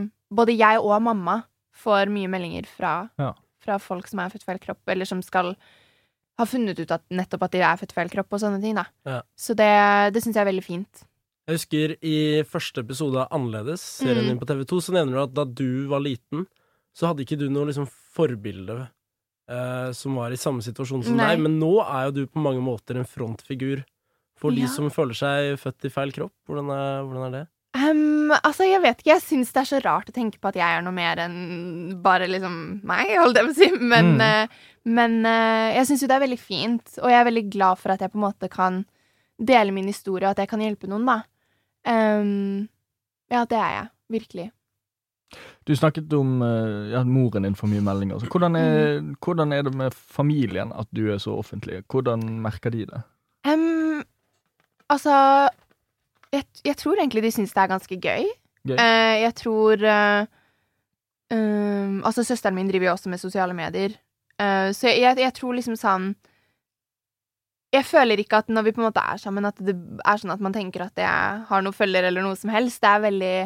uh, Både jeg og mamma får mye meldinger fra, Ja. fra folk som er født feil kropp, eller som skal ha funnet ut at nettopp at de er født feil kropp, og sånne ting, da. Ja. Så det, det syns jeg er veldig fint. Jeg husker i første episode av Annerledes, serien Mm. din på TV2, så nevner du at da du var liten, så hadde ikke du noe liksom forbilde eh, som var i samme situasjon som Nei. deg, men nå er jo du på mange måter en frontfigur for de som føler seg født i feil kropp. Hvordan er, hvordan er det? Altså, jeg vet ikke. Jeg syns det er så rart å tenke på at jeg er noe mer enn bare liksom meg, holdt jeg på å si. Men, Mm. uh, men uh, jeg syns jo det er veldig fint, og jeg er veldig glad for at jeg på en måte kan dele min historie, og at jeg kan hjelpe noen, da. Um, ja, det er jeg. Virkelig. Du snakket om eh, ja, moren din får mye meldinger. Så hvordan, er, Mm. hvordan er det med familien at du er så offentlig? Hvordan merker de det? Um, altså jeg, jeg tror egentlig de syns det er ganske gøy. Gøy. Uh, jeg tror uh, um, Altså, søsteren min driver jo også med sosiale medier. uh, så jeg, jeg, tror liksom sånn Jeg føler ikke at når vi på en måte er sammen, at det er sånn at man tenker at jeg har noen følger eller noe som helst. Det er veldig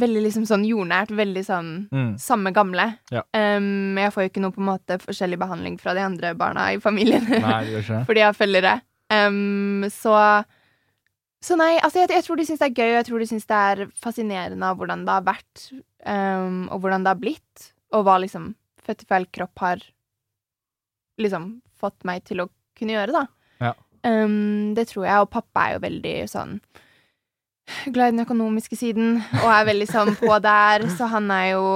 Veldig liksom sånn jordnært. Veldig sånn Mm. samme gamle. Ja. Um, jeg får jo ikke noe på en måte forskjellig behandling fra de andre barna i familien. Nei, det fordi jeg har følgere. Um, så Så nei, altså jeg, jeg tror de syns det er gøy, og jeg tror de syns det er fascinerende av hvordan det har vært, um, og hvordan det har blitt, og hva liksom født i feil kropp har liksom fått meg til å kunne gjøre, da. Ja. Um, det tror jeg, og pappa er jo veldig sånn glad i den økonomiske siden, og er veldig sånn på der, så han er jo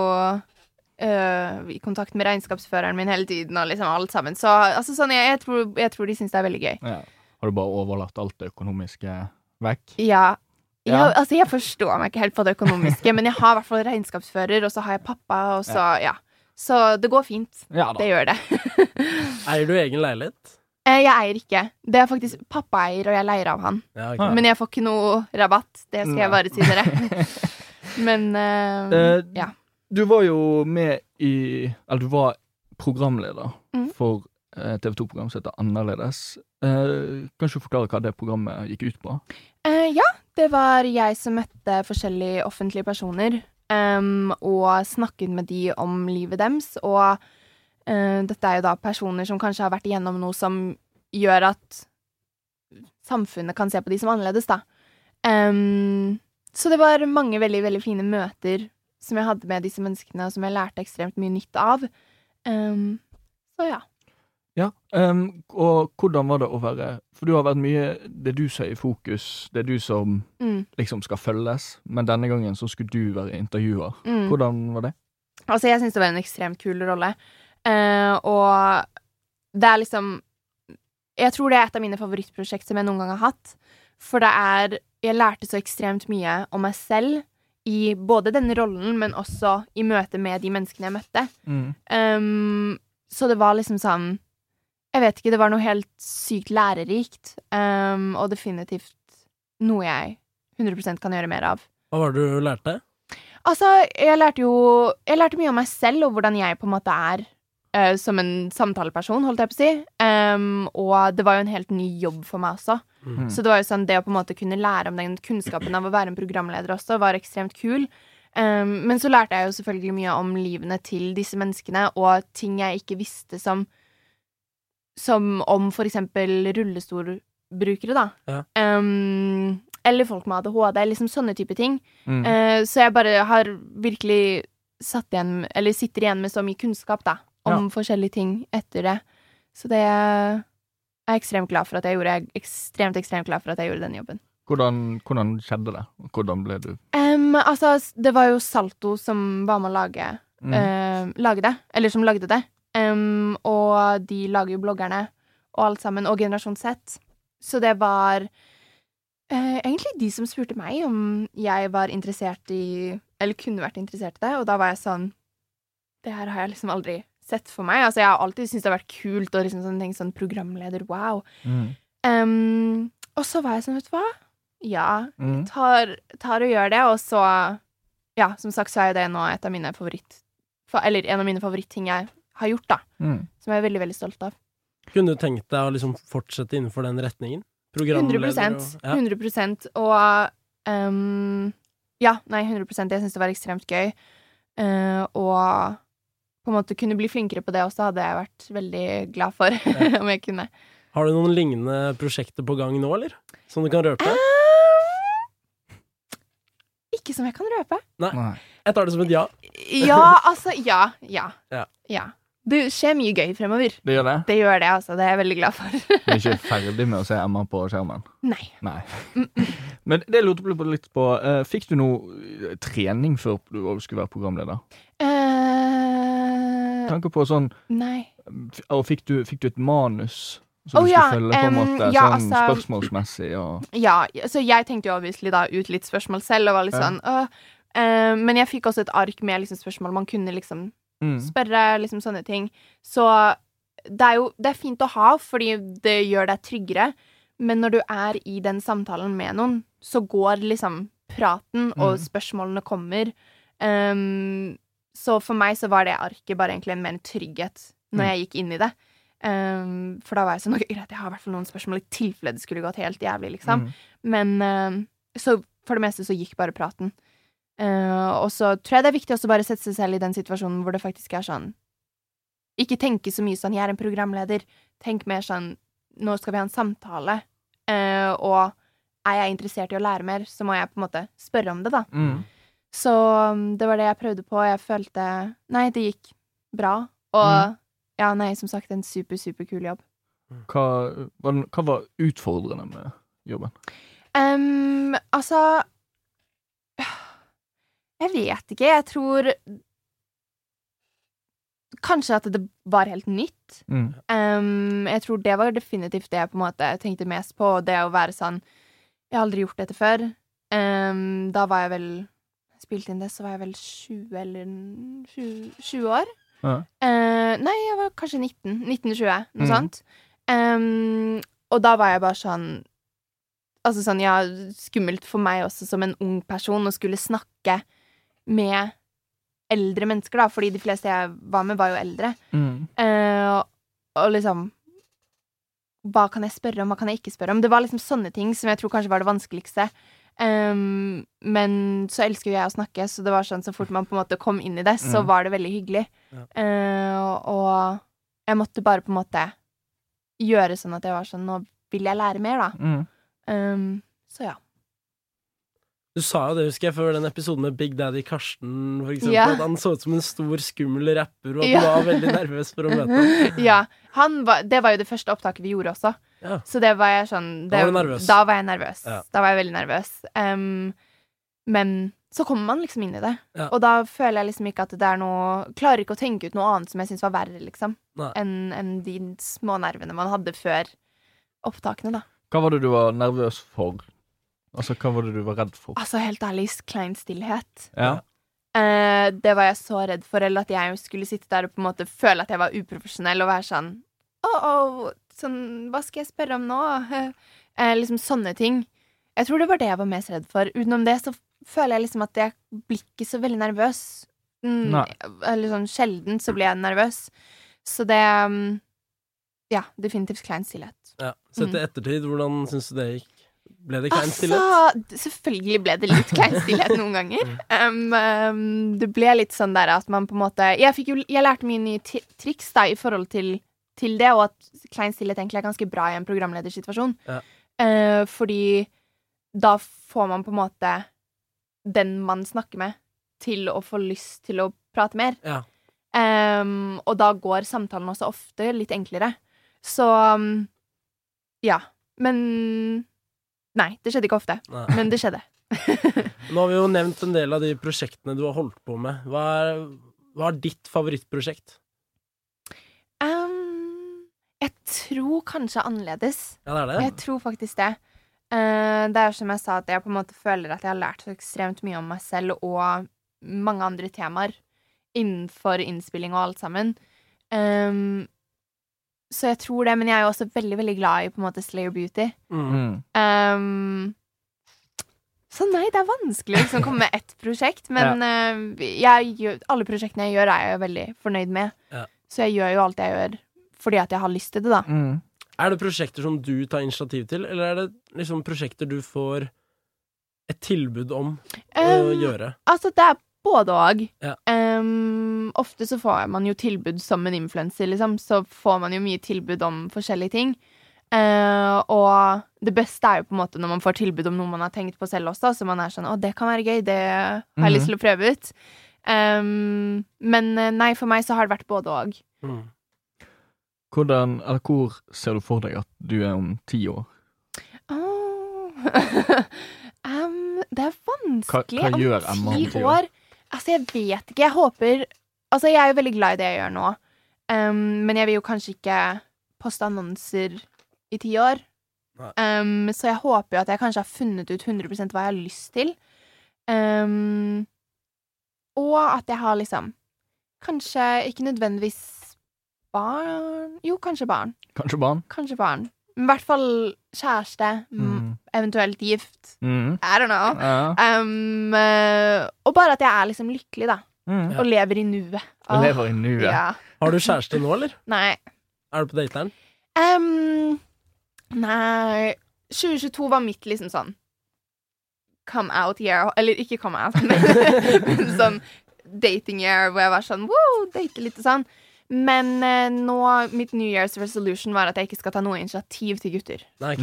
Uh, i kontakt med regnskapsføreren min hele tiden, og liksom alt sammen. Så altså, sånn, jeg, jeg, tror, jeg tror de syns det er veldig gøy. Ja. Har du bare overlatt alt det økonomiske vekk? Ja. Ja, Ja. altså Jeg forstår meg ikke helt på det økonomiske, men jeg har i hvert fall regnskapsfører, og så har jeg pappa, og så ja. Så det går fint. Ja Det gjør det. Eier du egen leilighet? Eh, jeg eier ikke. Det er faktisk pappa eier, og jeg leier av han. Ja, ok. Ah. Men jeg får ikke noe rabatt. Det skal jeg bare si dere. Men uh, uh, ja. Du var jo med i Eller du var programleder mm. for et TV 2-program som heter Annerledes. Uh, kan ikke du forklare hva det programmet gikk ut på? Eh, ja, det var jeg som møtte forskjellige offentlige personer Um, og snakket med de om livet deres. Og uh, dette er jo da personer som kanskje har vært igjennom noe som gjør at samfunnet kan se på de som annerledes, da. Um, så det var mange veldig, veldig fine møter som jeg hadde med disse menneskene, og som jeg lærte ekstremt mye nytt av. Um, så ja. Ja, um, og hvordan var det å være For du har vært mye Det du som er i fokus, det er du som Mm, liksom skal følges, men denne gangen så skulle du være intervjuer. mm. Hvordan var det? Altså, jeg syns det var en ekstremt kul rolle. uh, og det er liksom Jeg tror det er et av mine favorittprosjekt som jeg noen gang har hatt. For det er Jeg lærte så ekstremt mye om meg selv i både denne rollen, men også i møte med de menneskene jeg møtte. Mm. Um, så det var liksom sånn Jeg vet ikke, det var noe helt sykt lærerikt. Um, og definitivt noe jeg 100% kan gjøre mer av. Hva var det du lærte? Altså, jeg lærte jo Jeg lærte mye om meg selv, og hvordan jeg på en måte er uh, som en samtaleperson, holdt jeg på å si. Um, og det var jo en helt ny jobb for meg også. Mm. Så det var jo sånn, det å på en måte kunne lære om den kunnskapen av å være en programleder også, var ekstremt kul. Um, men så lærte jeg jo selvfølgelig mye om livene til disse menneskene, og ting jeg ikke visste som Som om for eksempel rullestolbrukere, da. Ja. Um, eller folk med ADHD, liksom sånne type ting. Mm. Uh, så jeg bare har virkelig satt igjen, eller sitter igjen med så mye kunnskap, da, om forskjellige ting etter det. Så det er jeg ekstremt glad for at jeg gjorde. Jeg er ekstremt, ekstremt glad for at jeg gjorde den jobben. Hvordan, hvordan skjedde det? Hvordan ble du um, altså, det var jo Salto som var med å lage, Mm. uh, lage det. Eller som lagde det. Em, og de lager jo bloggerne og alt sammen, og Generasjon Z. Så det var uh, egentlig de som spurte meg om jeg var interessert i Eller kunne vært interessert i det, og da var jeg sånn Det her har jeg liksom aldri sett for meg. Altså, jeg har alltid syntes det har vært kult og liksom sånn, ting sånn programleder, wow. Mm. Um, og så var jeg sånn, vet du hva? Ja, Mm. tar, tar og gjør det, og så Ja, som sagt så er jo det nå et av mine favoritt... fa- Eller en av mine favoritting jeg har gjort, da. Mm. Som jeg er veldig, veldig stolt av. Kunne du tenkt deg å liksom fortsette innenfor den retningen? 100 Programleder og ja. 100% Og um, Ja, nei, 100% Jeg syns det var ekstremt gøy. Uh, og på en måte kunne bli flinkere på det også, hadde jeg vært veldig glad for. om jeg kunne. Har du noen lignende prosjekter på gang nå, eller? Som du kan røpe? Uh, ikke som jeg kan røpe. Nei. Jeg tar det som et ja. Ja, altså Ja. Ja. Ja. ja. Det skjer mye gøy fremover. Det gjør det? Det gjør det, altså. Det er jeg veldig glad for. Du er ikke ferdig med å se Emma på skjermen? Nei. Nei. Men det lurte jeg litt på. eh, fikk du noe eh, trening før du skulle være programleder? Uh, Tanke på sånn nei. Og fikk du, fikk du et manus som Å, du skulle følge, på en måte, måte? ja, sånn altså- spørsmålsmessig og Ja, så jeg tenkte jo obviously da ut litt spørsmål selv, og var litt sånn uh, uh, Men jeg fikk også et ark med liksom spørsmål man kunne liksom mm. spørre, liksom sånne ting. Så det er jo det er fint å ha, fordi det gjør deg tryggere. Men når du er i den samtalen med noen, så går liksom praten, og Mm. spørsmålene kommer. Um, så for meg så var det arket bare egentlig en mer trygghet når Mm. jeg gikk inn i det. Um, for da var jeg sånn Ok, greit, jeg har i hvert fall noen spørsmål i tilfelle det skulle gått helt jævlig, liksom. Mm. Men um, så for det meste så gikk bare praten. Uh, og så tror jeg det er viktig også bare å sette seg selv i den situasjonen hvor det faktisk er sånn Ikke tenke så mye sånn 'jeg er en programleder'. Tenk mer sånn 'nå skal vi ha en samtale', uh, og er jeg interessert i å lære mer, så må jeg på en måte spørre om det, da. Mm. Så um, det var det jeg prøvde på, og jeg følte Nei, det gikk bra. Og Mm. ja, nei, som sagt, en super, super kul jobb. Hva, var hva var utfordrende med jobben? Um, altså Jeg vet ikke. Jeg tror Kanskje at det var helt nytt. Mm. Um, jeg tror det var definitivt det jeg på en måte tenkte mest på. Det å være sånn Jeg har aldri gjort dette før. Um, da var jeg vel Spilte inn det, så var jeg vel 20 eller 20, 20 år. Ja. Uh, nei, jeg var kanskje 19. 1920, noe mm. sånt. Um, og da var jeg bare sånn Altså sånn, ja, skummelt for meg også som en ung person å skulle snakke med eldre mennesker, da, fordi de fleste jeg var med, var jo eldre. Mm. Uh, og liksom Hva kan jeg spørre om, hva kan jeg ikke spørre om? Det var liksom sånne ting som jeg tror kanskje var det vanskeligste. Um, men så elsker jo jeg å snakke, så det var sånn så fort man på en måte kom inn i det, så Mm. var det veldig hyggelig. Ja. Uh, og jeg måtte bare på en måte gjøre sånn at jeg var sånn Nå vil jeg lære mer, da. Mm. Um, så ja. Du sa jo det, husker jeg, før den episoden med Big Daddy Karsten, for eksempel, Ja. at han så ut som en stor, skummel rapper, og at Ja. du var veldig nervøs for å møte ham. ja. Han var, det var jo det første opptaket vi gjorde også. Ja. Så det var jeg sånn Da var du nervøs. Da var jeg nervøs. Ja. Da var jeg veldig nervøs. Um, men så kommer man liksom inn i det. Ja. Og da føler jeg liksom ikke at det er noe Klarer ikke å tenke ut noe annet som jeg syns var verre, liksom. Enn enn de små nervene man hadde før opptakene, da. Hva var det du var nervøs for? Altså, hva var det du var redd for? Altså, helt ærlig, klein stillhet. Ja. Eh, det var jeg så redd for. Eller at jeg skulle sitte der og på en måte føle at jeg var uprofesjonell og være sånn oh, oh, sånn, hva skal jeg spørre om nå? Eh, liksom sånne ting. Jeg tror det var det jeg var mest redd for. Utenom det så føler jeg liksom at jeg blir ikke så veldig nervøs. Mm, Nei. eller sånn sjelden så blir jeg nervøs. Så det mm, Ja, definitivt klein stillhet. Ja. Sett Mm. i ettertid, hvordan syns du det gikk? Ble det klein stillhet? Altså, selvfølgelig ble det litt klein stillhet noen ganger. Um, um, det ble litt sånn der at man på en måte Jeg, jo, jeg lærte mye nye triks da i forhold til, til det, og at klein stillhet egentlig er ganske bra i en programledersituasjon. Ja. Uh, fordi da får man på en måte den man snakker med, til å få lyst til å prate mer. Ja. Um, og da går samtalen også ofte litt enklere. Så um, ja. Men Nei, det skjedde ikke ofte. Nei. Men det skjedde. Nå har vi jo nevnt en del av de prosjektene du har holdt på med. Hva er, hva er ditt favorittprosjekt? Um, jeg tror kanskje annerledes. Ja, det er det? Jeg tror faktisk det. Uh, det er som jeg sa, at jeg på en måte føler at jeg har lært så ekstremt mye om meg selv og mange andre temaer innenfor innspilling og alt sammen. Um, så jeg tror det, men jeg er jo også veldig, veldig glad i på en måte Slayer Beauty. Mm. Mm. Um, så nei, det er vanskelig å liksom komme med ett prosjekt, men eh, jeg gjør, alle prosjektene jeg gjør, er jeg veldig fornøyd med. Ja. Så jeg gjør jo alt jeg gjør fordi at jeg har lyst til det, da. Mm. Er det prosjekter som du tar initiativ til, eller er det liksom prosjekter du får et tilbud om å Um, gjøre? Altså, det er både og. Ja. Um, ofte så får man jo tilbud som en influenser, liksom. Så får man jo mye tilbud om forskjellige ting. Uh, og det beste er jo på en måte når man får tilbud om noe man har tenkt på selv også, så man er sånn 'Å, det kan være gøy. Det har jeg Mhm. lyst til å prøve ut'. Um, men eh, nei, for meg så har det vært både og. Mm. Hvordan, eller hvor ser du for deg at du er om ti år? Oh. um, det er vanskelig. Hva- hva gjør Emma om ti ti år? år? Altså, jeg vet ikke. Jeg håper Altså, jeg er jo veldig glad i det jeg gjør nå. Um, men jeg vil jo kanskje ikke poste annonser i ti år. Um, så jeg håper jo at jeg kanskje har funnet ut 100 hva jeg har lyst til. Um, og at jeg har liksom Kanskje ikke nødvendigvis barn Jo, kanskje barn. Kanskje barn? Kanskje barn. Men I hvert fall kjæreste. Mm. Eventuelt gift. Mm. I don't know. Ja. Um, og bare at jeg er liksom lykkelig, da. Mm. Og lever i nuet. Og lever i nuet. Ja. Har du kjæreste nå, eller? Nei. Er du på dateren? Um, nei 2022 var mitt liksom sånn come out year. Eller ikke come out, men men sånn dating year hvor jeg var sånn wow, date litt og sånn. Men eh, nå, mitt New Year's resolution var at jeg ikke skal ta noe initiativ til gutter. Nei.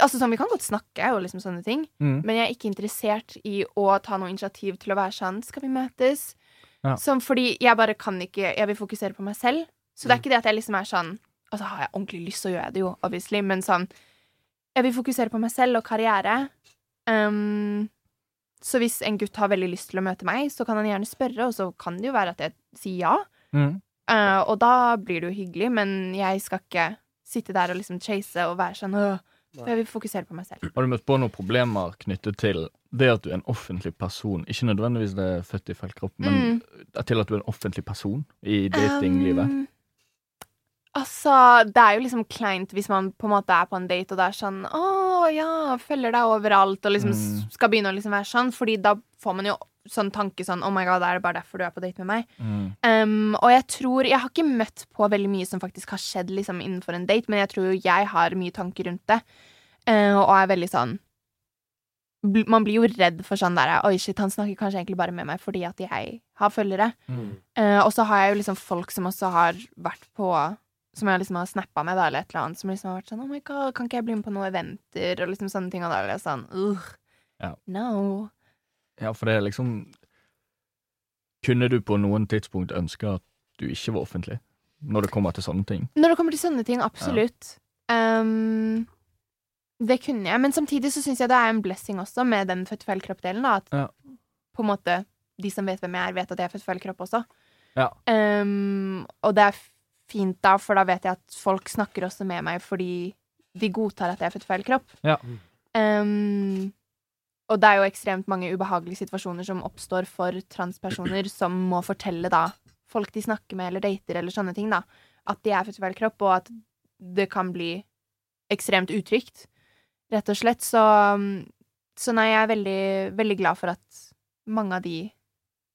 Altså sånn, Vi kan godt snakke og liksom sånne ting, Mm. men jeg er ikke interessert i å ta noe initiativ til å være sånn Skal vi møtes? Ja. Sånn, fordi jeg bare kan ikke Jeg vil fokusere på meg selv. Så det er ikke det at jeg liksom er sånn Altså har jeg ordentlig lyst, så gjør jeg det jo, obviously, men sånn Jeg vil fokusere på meg selv og karriere. Um, så hvis en gutt har veldig lyst til å møte meg, så kan han gjerne spørre, og så kan det jo være at jeg sier ja. Mm. Uh, og da blir det jo hyggelig, men jeg skal ikke sitte der og liksom chase og være sånn «Åh», For jeg vil fokusere på meg selv. Har du møtt på noen problemer knyttet til det at du er en offentlig person? Ikke nødvendigvis det er født i feil kropp, men til at du er en offentlig person i datinglivet? Um, altså, det er jo liksom kleint hvis man på en måte er på en date, og det er sånn Å ja, følger deg overalt, og liksom Mm. skal begynne å liksom være sånn, fordi da får man jo sånn tanke sånn Oh my god, er det bare derfor du er på date med meg? Mm. Um, og jeg tror Jeg har ikke møtt på veldig mye som faktisk har skjedd liksom innenfor en date, men jeg tror jo jeg har mye tanker rundt det, uh, og er veldig sånn Man blir jo redd for sånn der Oi, shit, han snakker kanskje egentlig bare med meg fordi at jeg har følgere. Mm. Uh, og så har jeg jo liksom folk som også har vært på Som jeg liksom har snappa med, da, eller et eller annet, som liksom har vært sånn Oh my god, kan ikke jeg bli med på noen eventer? Og liksom sånne ting. Og da er det sånn Ugh. Ja. No. Ja, for det er liksom Kunne du på noen tidspunkt ønske at du ikke var offentlig? Når det kommer til sånne ting? Når det kommer til sånne ting, absolutt. Um, det kunne jeg. Men samtidig så syns jeg det er en blessing også, med den født feil kropp-delen. da, At Ja. på en måte de som vet hvem jeg er, vet at jeg er født feil kropp også. Ja. Um, og det er fint da, for da vet jeg at folk snakker også med meg fordi de godtar at jeg er født feil kropp. Ja. Um, og det er jo ekstremt mange ubehagelige situasjoner som oppstår for transpersoner som må fortelle da folk de snakker med eller dater eller sånne ting, da, at de er født feil kropp, og at det kan bli ekstremt utrygt, rett og slett. Så, så nei, jeg er veldig, veldig glad for at mange av de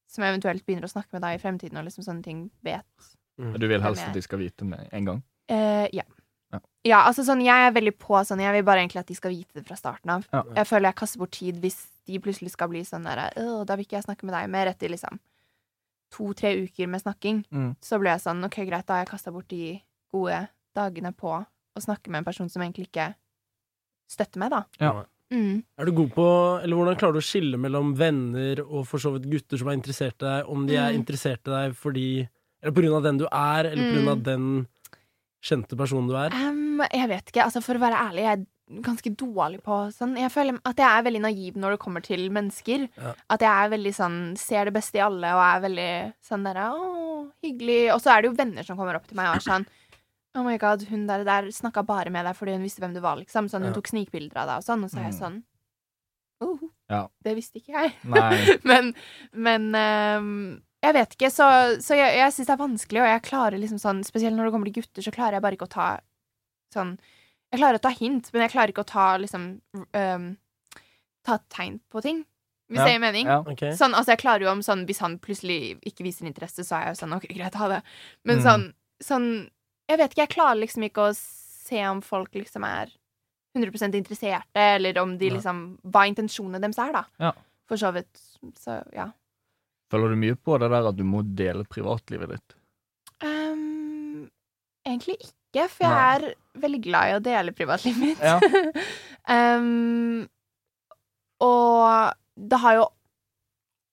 som eventuelt begynner å snakke med deg i fremtiden, og liksom sånne ting, vet Du vil helst at de skal vite med en gang? Uh, ja. Ja. ja. altså sånn, jeg er veldig på sånn, jeg vil bare egentlig at de skal vite det fra starten av. Ja. Jeg føler jeg kaster bort tid hvis de plutselig skal bli sånn der, da vil ikke jeg snakke med deg mer etter liksom to-tre uker med snakking. Mm. Så blir jeg sånn, ok greit, da har jeg kastet bort de gode dagene på å snakke med en person som egentlig ikke støtter meg da. Ja. Mm. Er du god på, eller Hvordan klarer du å skille mellom venner og for så vidt gutter som er interessert i deg, om de er Mm. interessert i deg fordi Eller på grunn av den du er, eller på grunn av Mm. den kjente personen du er? Um, jeg vet ikke, altså for å være ærlig, jeg er ganske dårlig på sånn. Jeg føler at jeg er veldig naiv når det kommer til mennesker. Ja. At jeg er veldig sånn, ser det beste i alle og er veldig sånn derre å, hyggelig. Og så er det jo venner som kommer opp til meg og er sånn Oh my god, hun der, der snakka bare med deg fordi hun visste hvem du var, liksom. Sånn, hun Ja. tok snikbilder av deg og sånn. Og så er jeg Mm. sånn oh, Ja. Det visste ikke jeg. Men men ehm, jeg vet ikke, så, så jeg, jeg syns det er vanskelig, og jeg klarer liksom sånn Spesielt når det kommer til gutter, så klarer jeg bare ikke å ta sånn Jeg klarer å ta hint, men jeg klarer ikke å ta liksom um, Ta tegn på ting. Hvis Ja. det gir mening. Ja. okay. Sånn, altså jeg klarer jo om sånn Hvis han plutselig ikke viser interesse, så er jeg jo sånn OK, greit, ha det. Men Mm. sånn, sånn Jeg vet ikke, jeg klarer liksom ikke å se om folk liksom er 100% interesserte, eller om de liksom Hva intensjonene deres er, da. Ja. For så vidt. Så ja. Føler du mye på det der at du må dele privatlivet ditt? Um, egentlig ikke, for jeg er veldig glad i å dele privatlivet mitt. Ja. um, og det har jo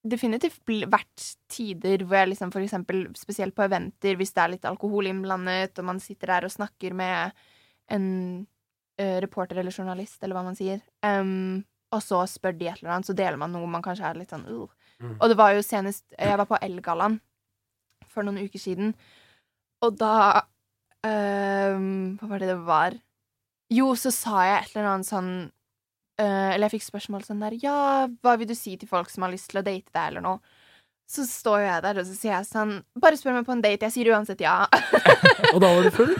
definitivt vært tider hvor jeg liksom for eksempel, spesielt på eventer, hvis det er litt alkohol innblandet, og man sitter der og snakker med en reporter eller journalist, eller hva man sier, um, og så spør de et eller annet, så deler man noe man kanskje er litt sånn uh. Mm. Og det var jo senest Jeg var på Elgallaen for noen uker siden, og da um, Hva var det det var? Jo, så sa jeg et eller annet sånn uh, Eller jeg fikk spørsmål sånn der Ja, hva vil du si til folk som har lyst til å date deg, eller noe? Så står jo jeg der, og så sier jeg sånn Bare spør meg på en date. Jeg sier uansett ja. Og da var du full?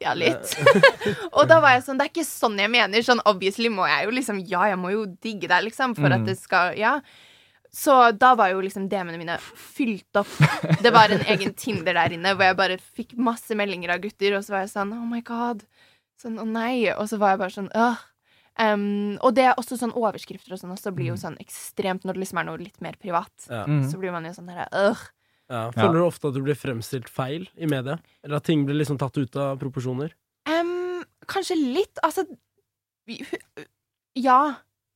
ja, litt. og da var jeg sånn Det er ikke sånn jeg mener. Sånn obviously må jeg jo liksom Ja, jeg må jo digge deg, liksom, for at Mm. det skal Ja. Så da var jo liksom DM-ene mine fylt opp. Det var en egen Tinder der inne hvor jeg bare fikk masse meldinger av gutter, og så var jeg sånn Oh my god. Sånn å nei. Og så var jeg bare sånn øh. Um, og det er også sånn overskrifter og sånn også blir jo sånn ekstremt når det liksom er noe litt mer privat. Ja. Mm. Så blir man jo sånn derre øh. Ja. Føler du ofte at du blir fremstilt feil i media? Eller at ting blir liksom tatt ut av proporsjoner? Um, kanskje litt. Altså Ja.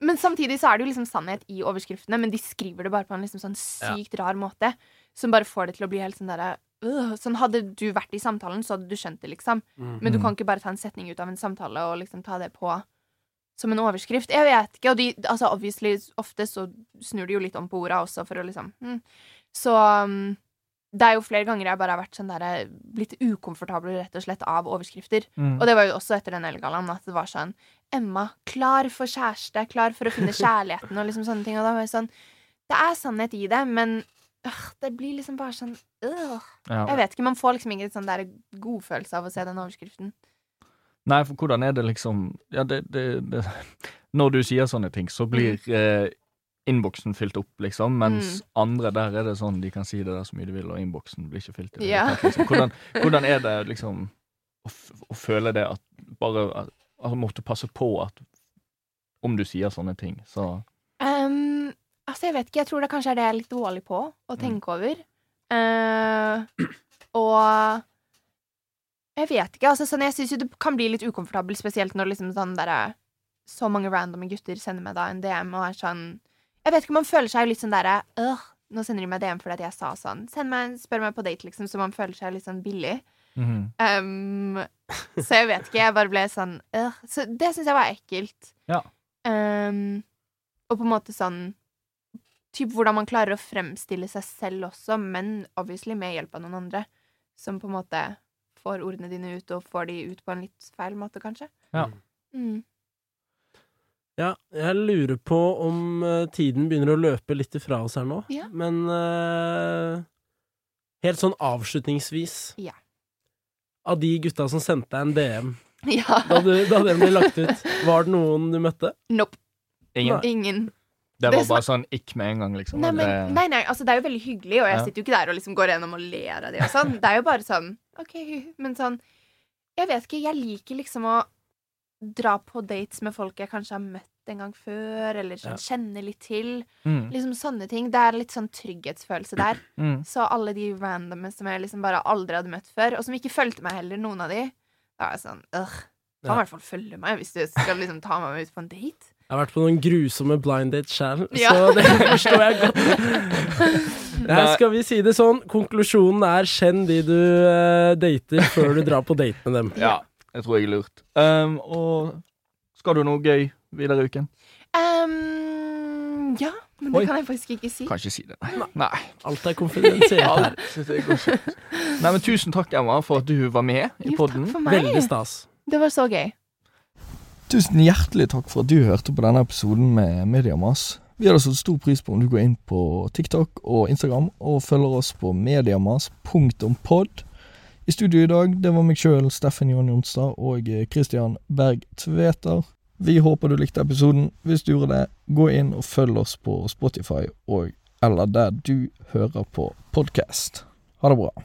Men samtidig så er det jo liksom sannhet i overskriftene, men de skriver det bare på en liksom sånn sykt rar måte. Som bare får det til å bli helt sånn derre øh. Sånn hadde du vært i samtalen, så hadde du skjønt det, liksom. Men du Mm. kan ikke bare ta en setning ut av en samtale og liksom ta det på som en overskrift. Jeg vet ikke. Og de, altså obviously, ofte så snur de jo litt om på orda også, for å liksom mm. Så um, det er jo flere ganger jeg bare har vært sånn der blitt ukomfortabel rett og slett av overskrifter. Mm. Og det var jo også etter den Elgallaen at det var sånn Emma, klar for kjæreste, klar for å finne kjærligheten og liksom sånne ting. Og da var jeg sånn Det er sannhet i det, men øh, det blir liksom bare sånn øh. Jeg vet ikke, man får liksom ikke sånn der godfølelse av å se den overskriften. Nei, for hvordan er det liksom Ja, det, det, det Når du sier sånne ting, så blir eh, innboksen fylt opp, liksom, mens andre der er det sånn de kan si det der så mye de vil, og innboksen blir ikke fylt Ja. Liksom. Hvordan, hvordan er det liksom å, å føle det at bare at, altså, måtte passe på at om du sier sånne ting, så um, altså, jeg vet ikke. Jeg tror det kanskje er det jeg er litt dårlig på å tenke over. Uh, og jeg vet ikke. altså sånn, Jeg syns jo det kan bli litt ukomfortabelt, spesielt når liksom sånn der, er så mange randomme gutter sender meg da en DM og er sånn Jeg vet ikke, man føler seg jo litt sånn derre øh, Nå sender de meg DM fordi jeg sa sånn. Send meg, Spør meg på date, liksom, så man føler seg litt sånn billig. mhm. Um, så jeg vet ikke. Jeg bare ble sånn øh. Så det syns jeg var ekkelt. Ja. Um, og på en måte sånn Typ hvordan man klarer å fremstille seg selv også, men obviously med hjelp av noen andre. Som på en måte får ordene dine ut, og får de ut på en litt feil måte, kanskje. Ja. Mm. Ja, jeg lurer på om eh, tiden begynner å løpe litt ifra oss her nå. Ja. Men uh, helt sånn avslutningsvis Ja. Av de gutta som sendte deg en DM Ja. da, du, da den ble lagt ut, var det noen du møtte? Nope. Ingen. Ingen. Det var det bare sånn ikke med en gang, liksom. Nei, men, det- nei, nei, altså det er jo veldig hyggelig, og jeg Ja. sitter jo ikke der og liksom går gjennom og ler av det og sånn. Det er jo bare sånn OK, men sånn Jeg vet ikke, jeg liker liksom å dra på dates med folk jeg kanskje har møtt en gang før, eller sånn Ja. kjenner litt til. Mm, Liksom sånne ting. Det er litt sånn trygghetsfølelse der. mm. Så alle de randomme som jeg liksom bare aldri hadde møtt før, og som ikke fulgte meg heller, noen av de, da er jeg sånn øh. Kan i hvert fall følge meg hvis du skal liksom ta meg med ut på en date. Jeg har vært på noen grusomme blind date sjæl, Ja. så det forstår jeg godt. Her skal vi si det sånn. Konklusjonen er kjenn de du uh, dater, før du drar på date med dem. Ja, jeg tror jeg er lurt. Um, og skal du noe gøy videre i uken? Um, ja, men det Oi. kan jeg faktisk ikke si. Kan ikke si det. Nei. Nei. Alt er konfidensielt det. Nei, men tusen takk, Emma, for at du var med i Jo, podden. takk for meg. Veldig stas. Det var så gøy. Tusen hjertelig takk for at du hørte på denne episoden med Mediamas. Vi hadde satt stor pris på om du går inn på TikTok og Instagram og følger oss på mediamas.pod. I studio i dag, det var meg sjøl, Steffen Johan Jonstad og Christian Berg Tveter. Vi håper du likte episoden. Hvis du gjorde det, gå inn og følg oss på Spotify og eller der du hører på podkast. Ha det bra.